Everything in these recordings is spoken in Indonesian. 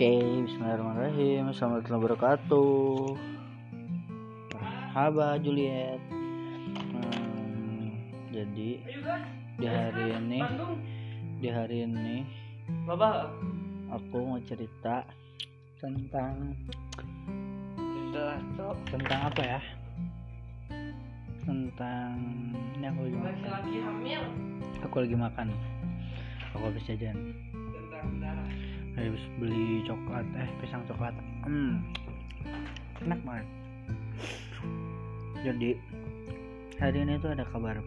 Oke, bismillahirrahmanirrahim. Assalamualaikum wabarakatuh. Haba Juliet. Hmm, jadi di hari ini, di hari ini, aku mau cerita tentang tentang apa ya? Tentang ini aku lagi makan. Aku lagi makan. Aku habis jajan. Tentang darah. Habis beli coklat eh pisang coklat. Hmm. Enak banget. Jadi hari ini tuh ada kabar.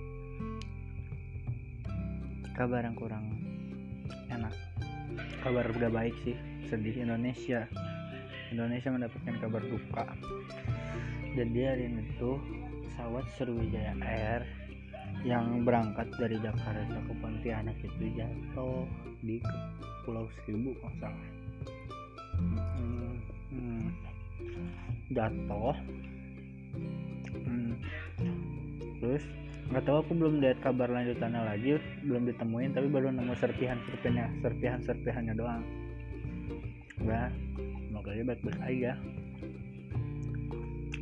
Kabar yang kurang enak. Kabar udah baik sih sedih Indonesia. Indonesia mendapatkan kabar duka. Jadi hari ini tuh pesawat Sriwijaya Air yang berangkat dari Jakarta ke Pontianak itu jatuh di Pulau Seribu kalau salah. Hmm, hmm, jatuh. Hmm, terus nggak tahu aku belum lihat kabar lanjutannya lagi belum ditemuin tapi baru nemu serpihan serpihannya serpihan serpihannya doang. Ya semoga aja baik-baik aja.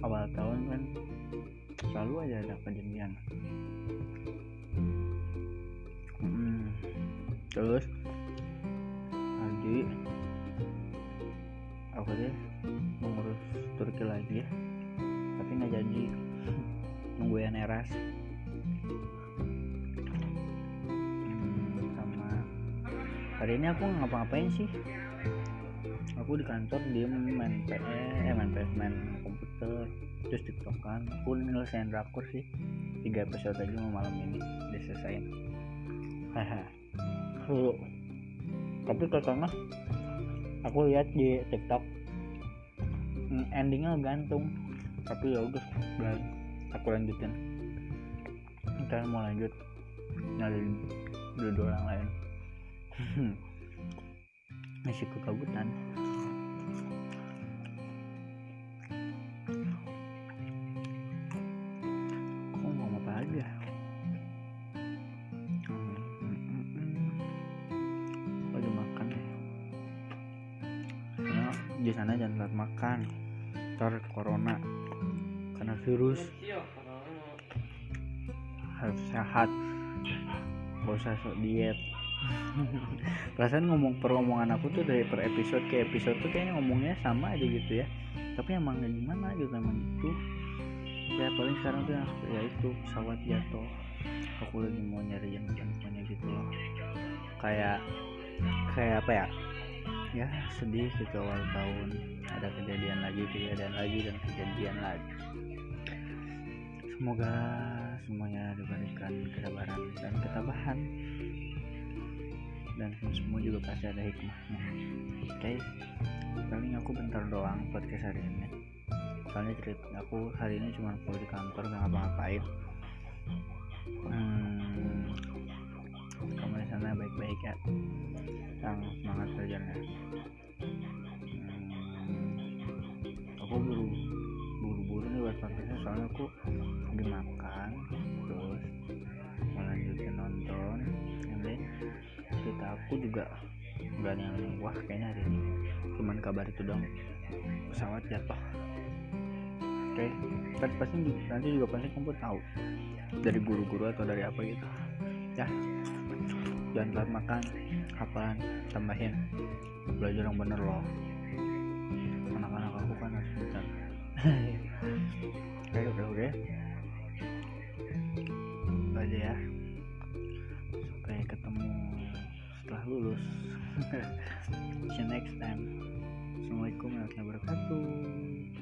Awal tahun kan selalu aja ada kejadian hmm, terus tadi aku deh mengurus Turki lagi ya. Tapi nggak jadi. Nungguin eras. Hmm, sama. Hari ini aku ngapa-ngapain sih aku di kantor diem main PS eh main PS main komputer terus tiktokan aku nyelesain drakor sih. Tiga episode aja mau malam ini diselesain haha. Lu tapi katanya aku lihat di TikTok mm, endingnya gantung. Tapi ya udah aku lanjutin. Kalian mau lanjut nyari dua orang lain. Masih kekabutan di sana jangan telat makan. Ntar corona karena virus harus sehat. Gak usah sok diet. Perasaan ngomong per omongan aku tuh dari per episode ke episode tuh kayaknya ngomongnya sama aja gitu ya. Tapi emang gimana gitu emang gitu ya paling sekarang tuh ya- ya itu pesawat jatuh. Aku lagi mau nyari yang infonya gitu loh. Kayak kayak apa ya ya sedih gitu awal tahun. Ada kejadian lagi kejadian lagi dan kejadian lagi. Semoga semuanya diberikan kesabaran dan ketabahan. Dan semua juga pasti ada hikmahnya. Oke paling aku bentar doang podcast hari ini. Soalnya cerita aku hari ini cuma full di kantor nggak ngapa-ngapain ya yang semangat belajarnya. Hmm, aku buru buru-buru nih buat podcastnya soalnya aku lagi makan terus mau lanjutin nonton lain cerita aku juga nggak yang wah kayaknya hari ini. Cuman kabar itu dong pesawat jatuh. Oke kan pasti nanti juga pasti kamu tahu dari guru-guru atau dari apa gitu. Ya jangan telat makan. Kapan? Tambahin. Belajar yang bener loh. Anak-anak aku kan harus pintar. Oke oke. Oke aja ya. Sampai ketemu setelah lulus. See you next time. Assalamualaikum warahmatullahi wabarakatuh